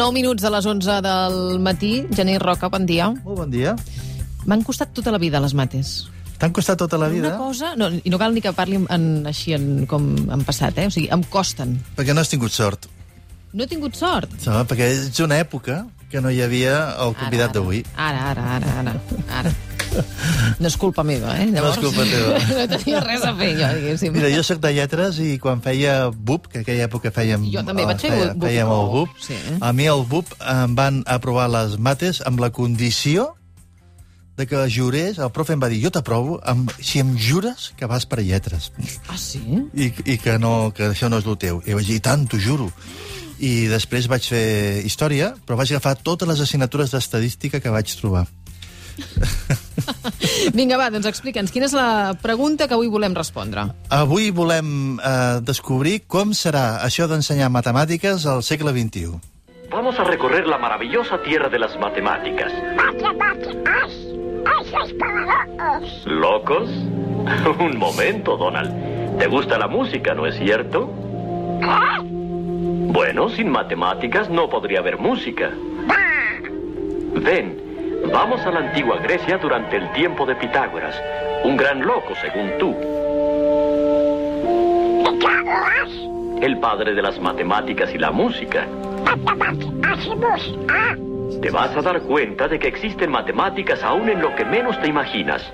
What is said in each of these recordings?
Passen 9 minuts de les 11 del matí. Genís Roca, bon dia. Molt bon dia. M'han costat tota la vida les mates. T'han costat tota la vida? Una cosa... No, I no cal ni que parli en, així en, com en passat, eh? O sigui, em costen. Perquè no has tingut sort. No he tingut sort. No, perquè és una època que no hi havia el convidat d'avui. Ara, ara, ara, ara, ara. No és culpa meva, eh? No és culpa teva. no tenia res a fer, jo, diguéssim. Mira, jo sóc de lletres i quan feia BUP, que aquella època fèiem... Jo també vaig fer feia, BUP. Fèiem el BUP. Sí. A mi el BUP em van aprovar les mates amb la condició de que jurés, el profe em va dir, jo t'aprovo amb, si em jures que vas per lletres Ah, sí? i, i que, no, que això no és el teu. I vaig dir, "I tant, t'ho juro. I després vaig fer història, però vaig agafar totes les assignatures d'estadística que vaig trobar. Vinga, va, doncs explica'ns. Quina és la pregunta que avui volem respondre? Avui volem eh, descobrir com serà això d'ensenyar matemàtiques al segle XXI. Vamos a recorrer la maravillosa tierra de las matemáticas. Matemáticas. Eso es para locos. ¿Locos? Un momento, Donald. ¿Te gusta la música, no es cierto? ¿Qué? Bueno, sin matemáticas no podría haber música. Ven, vamos a la antigua Grecia durante el tiempo de Pitágoras, un gran loco, según tú, Pitágoras. el padre de las matemáticas y la música. Matemáticas y música. Te vas a dar cuenta de que existen matemáticas aún en lo que menos te imaginas.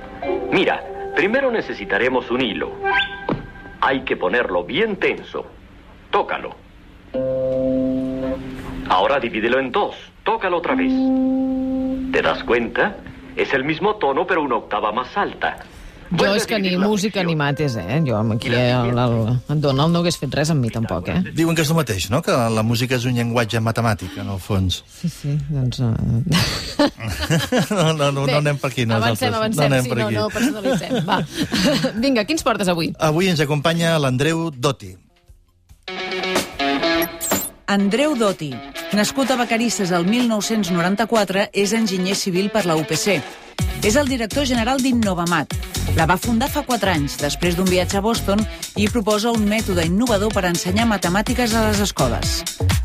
Mira, primero necesitaremos un hilo. Hay que ponerlo bien tenso. Tócalo. Ahora divídelo en dos. Tócalo otra vez. ¿Te das cuenta? Es el mismo tono, pero una octava más alta. Jo és que ni música ni mates, eh? Jo aquí el, el, en Donald no hagués fet res amb mi tampoc, eh? Diuen que és el mateix, no? Que la música és un llenguatge matemàtic, en el fons. Sí, sí, doncs... Uh... No, no, no, no anem per aquí, Avancem, nosaltres. avancem, no anem sí, per no, aquí. no personalitzem. Va. Vinga, quins portes avui? Avui ens acompanya l'Andreu Dotti. Andreu Dotti, nascut a Vacarisses el 1994, és enginyer civil per la UPC. És el director general d'Innovamat. La va fundar fa 4 anys, després d'un viatge a Boston, i proposa un mètode innovador per ensenyar matemàtiques a les escoles.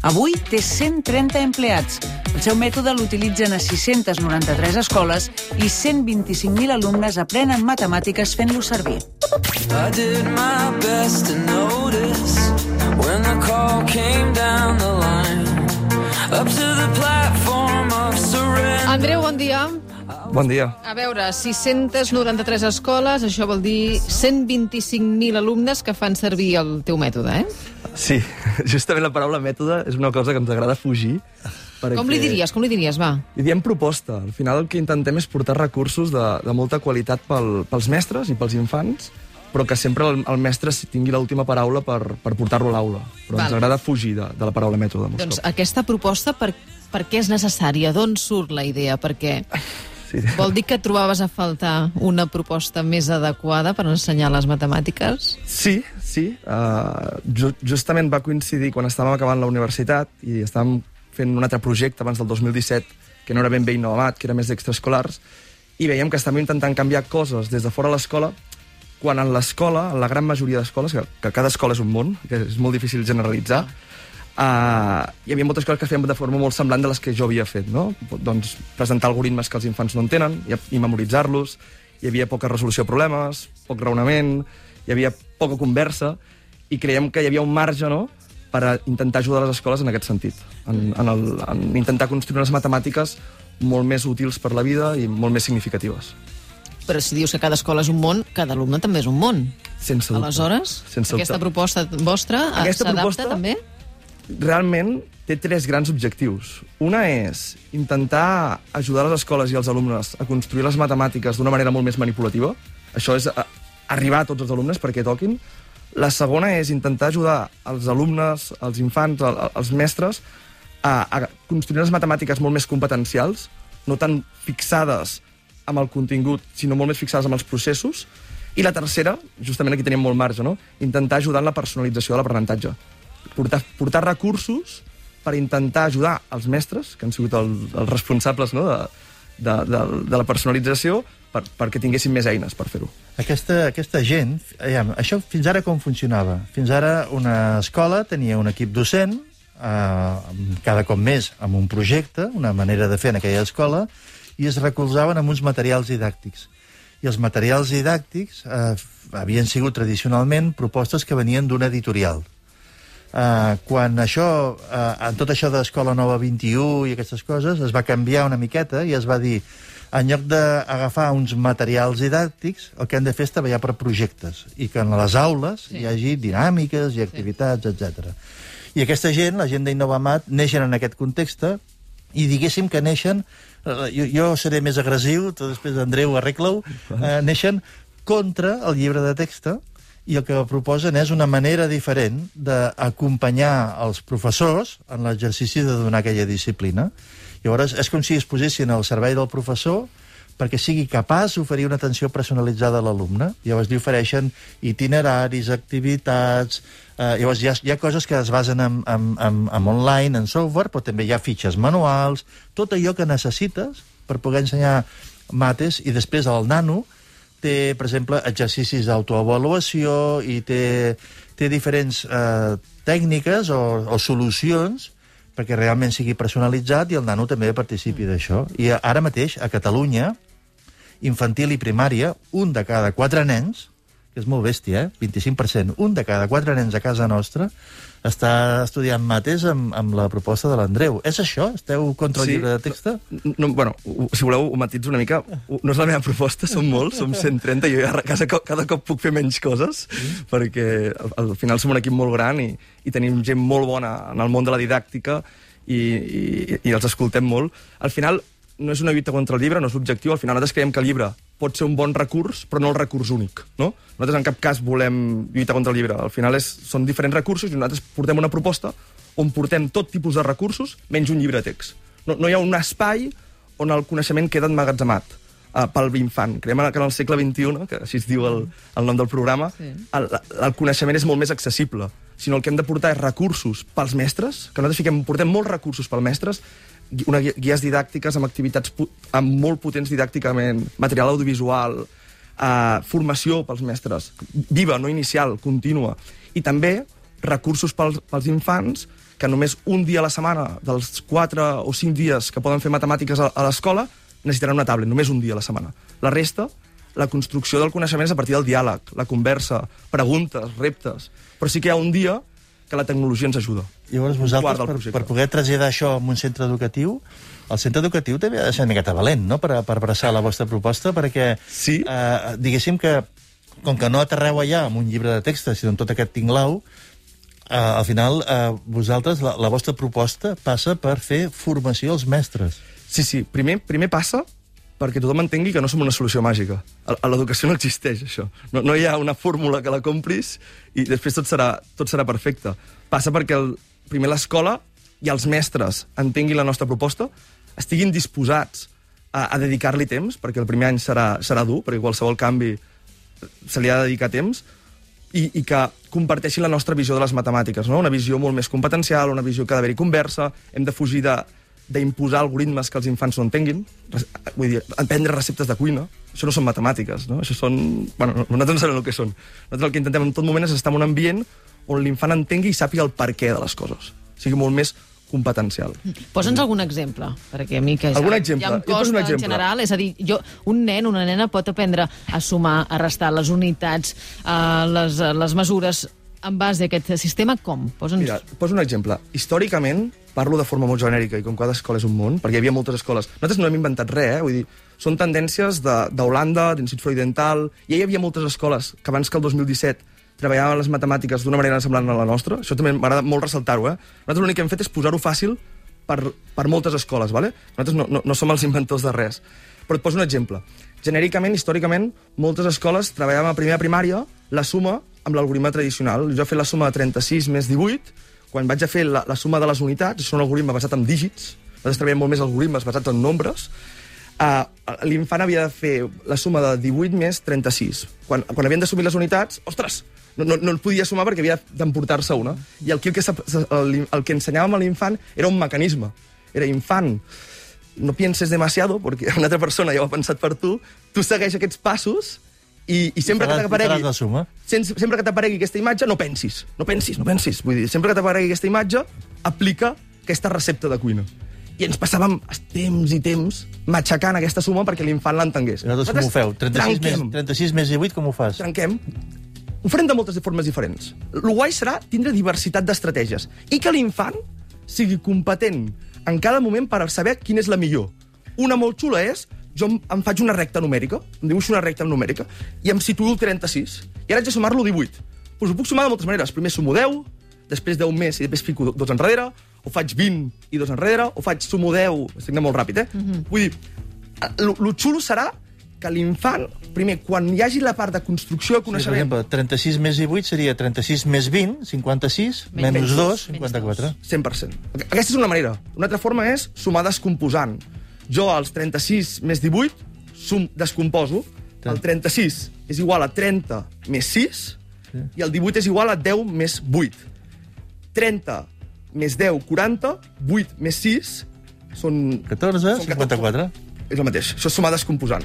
Avui té 130 empleats. El seu mètode l'utilitzen a 693 escoles i 125.000 alumnes aprenen matemàtiques fent-lo servir. I did my best to notice when the call came down the line. Andreu, bon dia. Bon dia. A veure, 693 escoles, això vol dir 125.000 alumnes que fan servir el teu mètode, eh? Sí, justament la paraula mètode és una cosa que ens agrada fugir. Perquè... Com li diries, com li diries, va? Li diem proposta. Al final el que intentem és portar recursos de, de molta qualitat pel, pels mestres i pels infants, però que sempre el, el mestre tingui l'última paraula per, per portar-lo a l'aula. Però Val. ens agrada fugir de, de la paraula mètode. Doncs cops. aquesta proposta, per, per què és necessària? D'on surt la idea? Perquè Sí. vol dir que trobaves a faltar una proposta més adequada per ensenyar les matemàtiques? Sí, sí. Uh, ju justament va coincidir quan estàvem acabant la universitat i estàvem fent un altre projecte abans del 2017, que no era ben bé innovat, que era més d'extraescolars, i veiem que estàvem intentant canviar coses des de fora de l'escola, quan en l'escola, la gran majoria d'escoles, que, que cada escola és un món, que és molt difícil generalitzar, uh, hi havia moltes coses que fèiem de forma molt semblant de les que jo havia fet, no? Doncs presentar algoritmes que els infants no entenen i, i memoritzar-los, hi havia poca resolució de problemes, poc raonament, hi havia poca conversa, i creiem que hi havia un marge, no?, per intentar ajudar les escoles en aquest sentit, en, en, el, en intentar construir unes matemàtiques molt més útils per la vida i molt més significatives. Però si dius que cada escola és un món, cada alumne també és un món. Sense dubte. Aleshores, Sense aquesta dubte. proposta vostra eh, Aquesta s'adapta també? realment té tres grans objectius. Una és intentar ajudar les escoles i els alumnes a construir les matemàtiques d'una manera molt més manipulativa. Això és a, arribar a tots els alumnes perquè toquin. La segona és intentar ajudar els alumnes, els infants, el, els mestres, a, a construir les matemàtiques molt més competencials, no tan fixades amb el contingut, sinó molt més fixades amb els processos. I la tercera, justament aquí tenim molt marge, no? intentar ajudar en la personalització de l'aprenentatge portar, portar recursos per intentar ajudar els mestres, que han sigut el, els responsables no, de, de, de, de la personalització, per, perquè tinguessin més eines per fer-ho. Aquesta, aquesta gent, aviam, això fins ara com funcionava? Fins ara una escola tenia un equip docent eh, cada cop més amb un projecte, una manera de fer en aquella escola, i es recolzaven amb uns materials didàctics. I els materials didàctics eh, havien sigut tradicionalment propostes que venien d'un editorial. Uh, quan això, uh, en tot això d'Escola Nova 21 i aquestes coses, es va canviar una miqueta i es va dir, en lloc d'agafar uns materials didàctics, el que hem de fer és treballar per projectes i que en les aules sí. hi hagi dinàmiques i activitats, sí. etc. I aquesta gent, la gent d'Innovamat, neixen en aquest context i diguéssim que neixen, eh, jo, jo seré més agressiu, tu després Andreu arregla-ho, eh, neixen contra el llibre de text i el que proposen és una manera diferent d'acompanyar els professors en l'exercici de donar aquella disciplina. Llavors, és com si es posessin al servei del professor perquè sigui capaç d'oferir una atenció personalitzada a l'alumne. Llavors li ofereixen itineraris, activitats... Eh, llavors hi ha, hi ha coses que es basen en, en, en, en online, en software, però també hi ha fitxes manuals, tot allò que necessites per poder ensenyar mates i després el nano té, per exemple, exercicis d'autoavaluació i té, té diferents eh, tècniques o, o solucions perquè realment sigui personalitzat i el nano també participi d'això. I ara mateix, a Catalunya, infantil i primària, un de cada quatre nens, que és molt bèstia, eh? 25%, un de cada quatre nens a casa nostra està estudiant mates amb, amb la proposta de l'Andreu. És això? Esteu contra el Sí. llibre de text? No, no, bueno, si voleu, ho matitzo una mica. No és la meva proposta, som molts, som 130, jo ja a casa co- cada cop puc fer menys coses, perquè al, al final som un equip molt gran i, i tenim gent molt bona en el món de la didàctica i, i, i els escoltem molt. Al final, no és una lluita contra el llibre, no és l'objectiu. Al final nosaltres creiem que el llibre pot ser un bon recurs, però no el recurs únic. No? Nosaltres en cap cas volem lluitar contra el llibre. Al final és, són diferents recursos i nosaltres portem una proposta on portem tot tipus de recursos menys un llibre de text. No, no hi ha un espai on el coneixement queda emmagatzemat uh, pel infant. Creiem que en el segle XXI, que així es diu el, el nom del programa, Sí. el, el coneixement és molt més accessible. Sinó el que hem de portar és recursos pels mestres, que nosaltres fiquem, portem molts recursos pels mestres, una gui- guies didàctiques amb activitats amb molt potents didàcticament, material audiovisual, eh, formació pels mestres, viva, no inicial, contínua, i també recursos pels, pels infants que només un dia a la setmana, dels 4 o 5 dies que poden fer matemàtiques a, a l'escola, necessitaran una tablet, només un dia a la setmana. La resta, la construcció del coneixement és a partir del diàleg, la conversa, preguntes, reptes. Però sí que hi ha un dia que la tecnologia ens ajuda. Llavors, vosaltres, per, per poder traslladar això en un centre educatiu, el centre educatiu també ha de ser una miqueta valent, no?, per, per abraçar la vostra proposta, perquè, Sí. eh, diguéssim que, com que no aterreu allà amb un llibre de text, sinó amb tot aquest tinglau, eh, al final, eh, vosaltres, la, la vostra proposta passa per fer formació als mestres. Sí, sí. Primer, primer passa perquè tothom entengui que no som una solució màgica. A, l'educació no existeix, això. No, no hi ha una fórmula que la complis i després tot serà, tot serà perfecte. Passa perquè el, primer l'escola i els mestres entenguin la nostra proposta, estiguin disposats a, a dedicar-li temps, perquè el primer any serà, serà dur, perquè qualsevol canvi se li ha de dedicar temps, i, i que comparteixin la nostra visió de les matemàtiques, no? una visió molt més competencial, una visió que ha d'haver-hi conversa, hem de fugir de d'imposar algoritmes que els infants no entenguin, vull dir, aprendre receptes de cuina, això no són matemàtiques, no? Això són... Bueno, no- nosaltres no sabem el que són. Nosaltres el que intentem en tot moment és estar en un ambient on l'infant entengui i sàpiga el per què de les coses. Sigui molt més competencial. Posa'ns algun exemple, perquè a mi que ja, Algun exemple. ja em Jo costa un en exemple. general, és a dir, jo, un nen, una nena pot aprendre a sumar, a restar les unitats, uh, les, eh, les mesures en base a aquest sistema, com? Posa'ns... Mira, poso un exemple. Històricament, parlo de forma molt genèrica i com cada escola és un món, perquè hi havia moltes escoles. Nosaltres no hem inventat res, eh? Vull dir, són tendències d'Holanda, d'Institut Freudental... Ja hi havia moltes escoles que abans que el 2017 treballaven les matemàtiques d'una manera semblant a la nostra. Això també m'agrada molt ressaltar-ho, eh? Nosaltres l'únic que hem fet és posar-ho fàcil per, per moltes escoles, ¿vale? Nosaltres no, no, no som els inventors de res. Però et poso un exemple. Genèricament, històricament, moltes escoles treballaven a primera primària la suma amb l'algoritme tradicional. Jo he fet la suma de 36 més 18, quan vaig a fer la, la suma de les unitats, és un algoritme basat en dígits, nosaltres treballem molt més algoritmes basats en nombres, uh, l'infant havia de fer la suma de 18 més 36. Quan, quan havien d'assumir les unitats, ostres, no, no, no el podia sumar perquè havia d'emportar-se una. I aquí el que, el, el que ensenyàvem a l'infant era un mecanisme. Era infant, no pienses demasiado, perquè una altra persona ja ho ha pensat per tu, tu segueix aquests passos i, i sempre Faràs- que t'aparegui... Sempre, que t'aparegui aquesta imatge, no pensis. No pensis, no pensis. Vull dir, sempre que t'aparegui aquesta imatge, aplica aquesta recepta de cuina. I ens passàvem temps i temps matxacant aquesta suma perquè l'infant l'entengués. Nosaltres com ho feu? 36 més, trenquem, 36 més 18, com ho fas? trenquem. Ho farem de moltes formes diferents. El guai serà tindre diversitat d'estratègies i que l'infant sigui competent en cada moment per saber quina és la millor. Una molt xula és, jo em, em faig una recta numèrica, em dibuixo una recta numèrica, i em situo el 36. I ara haig de sumar-lo 18. Pues ho puc sumar de moltes maneres. Primer sumo 10, després 10 més i després fico dos enrere, o faig 20 i dos enrere, o faig sumo 10, estic anant molt ràpid, eh? Mm -hmm. Vull dir, el, el xulo serà que l'infant, primer, quan hi hagi la part de construcció de Sí, per coneixement... exemple, 36 més 18 seria 36 més 20, 56, Menys menys dos, 2, menys 54. 100%. Aquesta és una manera. Una altra forma és sumar descomposant. Jo, als 36 més 18, sum, descomposo. El 36 és igual a 30 més 6 i el 18 és igual a 10 més 8. 30 més 10, 40, 8 més 6 són... 14, són 54. És el mateix. Això és sumar descomposant.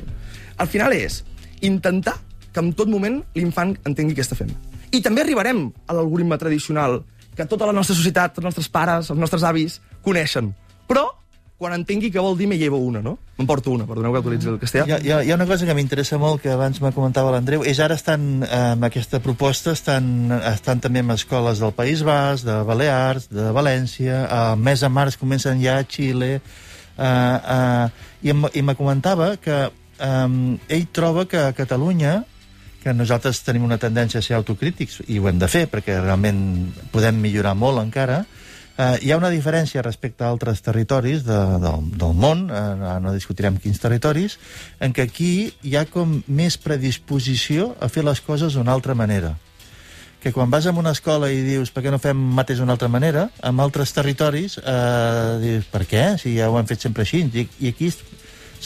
Al final és intentar que en tot moment l'infant entengui què està fent. I també arribarem a l'algoritme tradicional que tota la nostra societat, els nostres pares, els nostres avis, coneixen. Però quan entengui què vol dir me llevo una, no? Me'n porto una, perdoneu que utilitzi el castellà. Hi ha, hi, ha, hi ha una cosa que m'interessa molt, que abans me comentava l'Andreu, és ara estan, eh, amb aquesta proposta, estan, estan també en escoles del País Basc, de Balears, de València, a mes de març comencen ja a Xile, eh, eh, i, em, i me comentava que eh, ell troba que a Catalunya que nosaltres tenim una tendència a ser autocrítics, i ho hem de fer, perquè realment podem millorar molt encara, eh, hi ha una diferència respecte a altres territoris de, del, del món, eh, no discutirem quins territoris, en què aquí hi ha com més predisposició a fer les coses d'una altra manera. Que quan vas a una escola i dius per què no fem mates d'una altra manera, en altres territoris eh, dius per què, si ja ho han fet sempre així, i, i aquí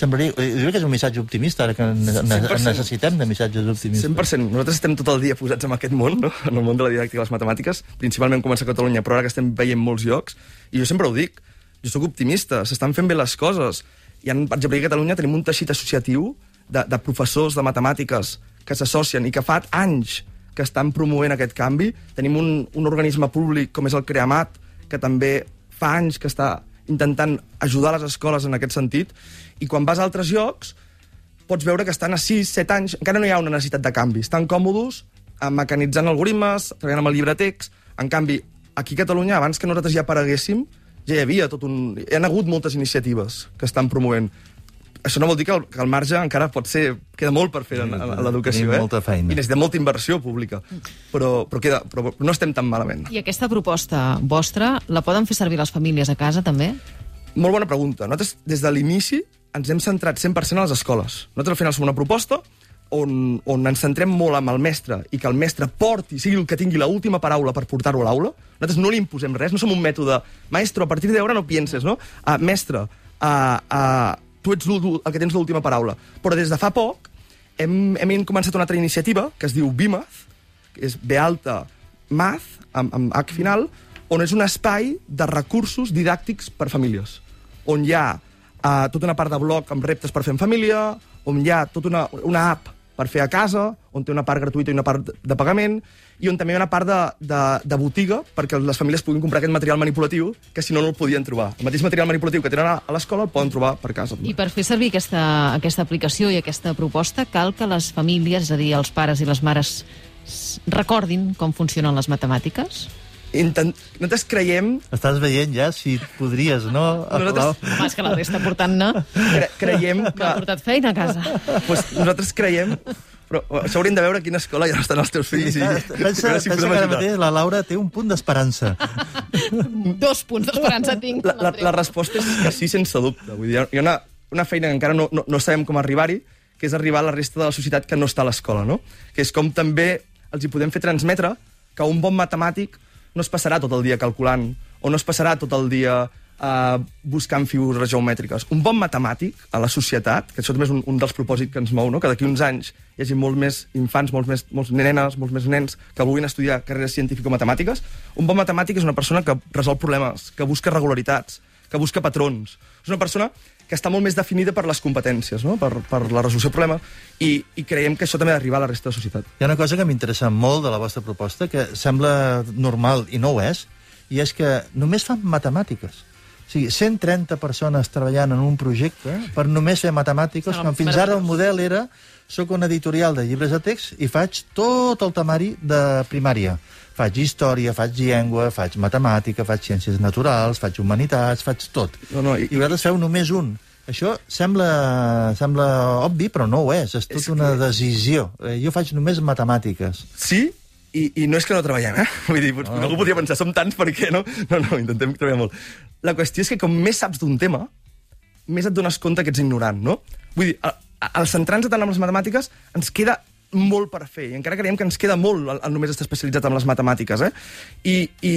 semblaria, jo crec que és un missatge optimista, ara que ne, ne, 100%. necessitem de missatges optimistes. 100%. Nosaltres estem tot el dia posats en aquest món, no? en el món de la didàctica i les matemàtiques. Principalment comença a Catalunya, però ara que estem veient molts llocs, i jo sempre ho dic, jo sóc optimista, s'estan fent bé les coses. I, en, per exemple, a Catalunya tenim un teixit associatiu de, de professors de matemàtiques que s'associen i que fa anys que estan promovent aquest canvi. Tenim un, un organisme públic com és el CREAMAT, que també fa anys que està intentant ajudar les escoles en aquest sentit, i quan vas a altres llocs pots veure que estan a 6-7 anys, encara no hi ha una necessitat de canvi. Estan còmodes eh, mecanitzant algoritmes, treballant amb el llibre text. En canvi, aquí a Catalunya, abans que nosaltres ja apareguéssim, ja hi havia tot un... Hi ha hagut moltes iniciatives que estan promovent. Això no vol dir que el, que el marge encara pot ser... Queda molt per fer en, en, en l'educació, eh? molta feina. I necessitem molta inversió pública. Però, però, queda, però no estem tan malament. I aquesta proposta vostra la poden fer servir les famílies a casa, també? Molt bona pregunta. Nosaltres, des de l'inici, ens hem centrat 100% a les escoles. Nosaltres, al final, som una proposta on, on ens centrem molt amb el mestre i que el mestre porti, sigui el que tingui l'última paraula per portar-ho a l'aula. Nosaltres no li imposem res, no som un mètode maestro, a partir d'ara no pienses, no? Uh, mestre, uh, uh, tu ets el que tens l'última paraula. Però des de fa poc hem, hem començat una altra iniciativa que es diu BIMAZ, que és B alta Math, amb, amb H final, on és un espai de recursos didàctics per famílies, on hi ha uh, tota una part de bloc amb reptes per fer en família, on hi ha tota una, una app per fer a casa, on té una part gratuïta i una part de pagament, i on també hi ha una part de, de, de botiga perquè les famílies puguin comprar aquest material manipulatiu que si no no el podien trobar. El mateix material manipulatiu que tenen a l'escola el poden trobar per casa. I per fer servir aquesta, aquesta aplicació i aquesta proposta cal que les famílies, és a dir, els pares i les mares, recordin com funcionen les matemàtiques? Intent... Nosaltres creiem Estàs veient ja si podries, no? Nosaltres- Home, és que la resta portant-ne Cre creiem m'ha que... portat feina a casa. pues, nosaltres creiem... Però eh, això hauríem de veure a quina escola ja estan els teus fills. I, Pensa, i pensa, si pensa que ara mateix la Laura té un punt d'esperança. Dos punts d'esperança tinc. La, la, la resposta és que sí, sense dubte. Vull dir, hi ha una, una feina que encara no, no, no sabem com arribar-hi, que és arribar a la resta de la societat que no està a l'escola, no? Que és com també els hi podem fer transmetre que un bon matemàtic no es passarà tot el dia calculant o no es passarà tot el dia uh, buscant figures geomètriques. Un bon matemàtic a la societat, que això també és un, un dels propòsits que ens mou, no? que d'aquí uns anys hi hagi molt més infants, molts més, molts nenes, molts més nens que vulguin estudiar carreres científico-matemàtiques, un bon matemàtic és una persona que resol problemes, que busca regularitats, que busca patrons. És una persona que està molt més definida per les competències, no? per, per la resolució de problemes, i, i creiem que això també ha d'arribar a la resta de la societat. Hi ha una cosa que m'interessa molt de la vostra proposta, que sembla normal i no ho és, i és que només fan matemàtiques. O sigui, 130 persones treballant en un projecte per només fer matemàtiques, quan fins ara el model era soc un editorial de llibres de text i faig tot el temari de primària. Faig història, faig llengua, faig matemàtica, faig ciències naturals, faig humanitats, faig tot. No, no, i- I vosaltres feu només un. Això sembla, sembla obvi, però no ho és. És tot És una que- decisió. Eh, Jo faig només matemàtiques. Sí, i, i no és que no treballem, eh? Vull dir, no. algú podria pensar, som tants, per què no? No, no, intentem treballar molt. La qüestió és que com més saps d'un tema, més et dones compte que ets ignorant, no? Vull dir, al, centrar-nos tant en les matemàtiques, ens queda molt per fer, i encara creiem que ens queda molt el, el només estar especialitzat en les matemàtiques, eh? I, i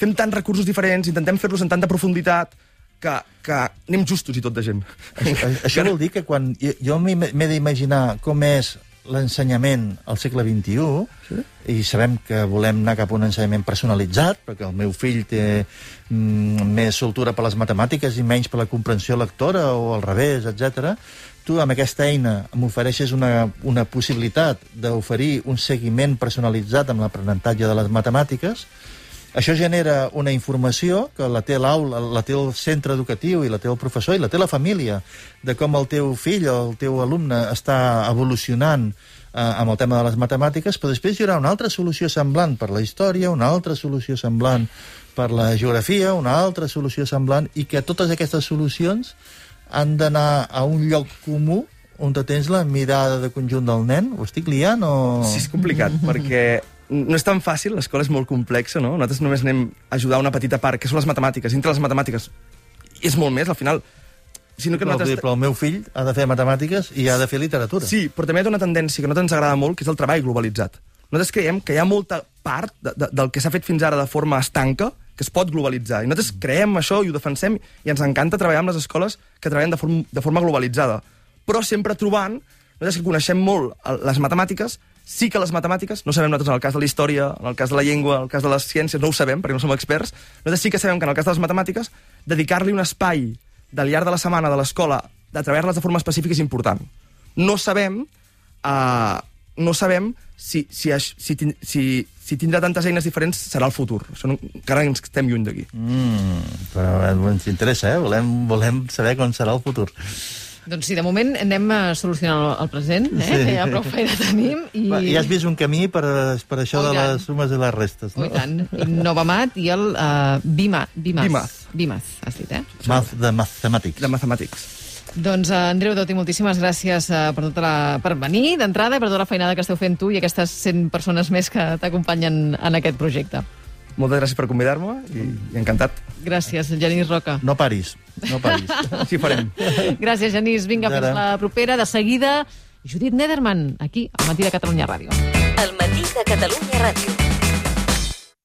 fem tants recursos diferents, intentem fer-los en tanta profunditat, que, que anem justos i tot de gent. Això, això vol dir que quan jo, m'he d'imaginar com és l'ensenyament al segle XXI, sí? i sabem que volem anar cap a un ensenyament personalitzat, perquè el meu fill té mm, més soltura per les matemàtiques i menys per la comprensió lectora, o al revés, etc. Tu, amb aquesta eina, m'ofereixes una, una possibilitat d'oferir un seguiment personalitzat amb l'aprenentatge de les matemàtiques, això genera una informació que la té l'aula, la té el centre educatiu i la té el professor i la té la família de com el teu fill o el teu alumne està evolucionant eh, amb el tema de les matemàtiques, però després hi haurà una altra solució semblant per la història, una altra solució semblant per la geografia, una altra solució semblant, i que totes aquestes solucions han d'anar a un lloc comú on te tens la mirada de conjunt del nen? Ho estic liant o...? Sí, és complicat, perquè no és tan fàcil, l'escola és molt complexa, no? Nosaltres només anem a ajudar una petita part, que són les matemàtiques. Dintre les matemàtiques és molt més, al final... Sinó que Però, nosaltres... però el meu fill ha de fer matemàtiques i ha de fer literatura. Sí, però també hi ha una tendència que nosaltres ens agrada molt, que és el treball globalitzat. Nosaltres creiem que hi ha molta part de, de, del que s'ha fet fins ara de forma estanca que es pot globalitzar. I nosaltres creiem això i ho defensem i ens encanta treballar amb les escoles que treballen de, form, de forma globalitzada. Però sempre trobant, nosaltres que coneixem molt les matemàtiques, sí que les matemàtiques, no sabem nosaltres en el cas de la història, en el cas de la llengua, en el cas de les ciències, no ho sabem perquè no som experts, nosaltres sí que sabem que en el cas de les matemàtiques dedicar-li un espai del llarg de la setmana de l'escola de treballar-les de forma específica és important. No sabem uh, no sabem si, si, si, si, si tindrà tantes eines diferents serà el futur. Això no, encara ens estem lluny d'aquí. Mm, però eh, ens interessa, eh? Volem, volem saber com serà el futur. Doncs sí, de moment anem a solucionar el, present, eh? Sí. que ja prou feina tenim. I... Va, I has vist un camí per, per això Oh, de les sumes i les restes, Oh, no? i tant. I Novamat i el uh, Bima, Bimas. Bimaz. Bimaz, has dit, eh? Math de mathematics. De mathematics. Doncs, uh, Andreu Doti, moltíssimes gràcies uh, per, tota la, per venir d'entrada i per tota la feinada que esteu fent tu i aquestes 100 persones més que t'acompanyen en aquest projecte. Moltes gràcies per convidar-me i, i encantat. Gràcies, Genís Roca. No paris, no paris. Així farem. Gràcies, Genís. Vinga, Fins la propera. De seguida, Judit Nederman, aquí, al Matí de Catalunya Ràdio. El matí de Catalunya Ràdio.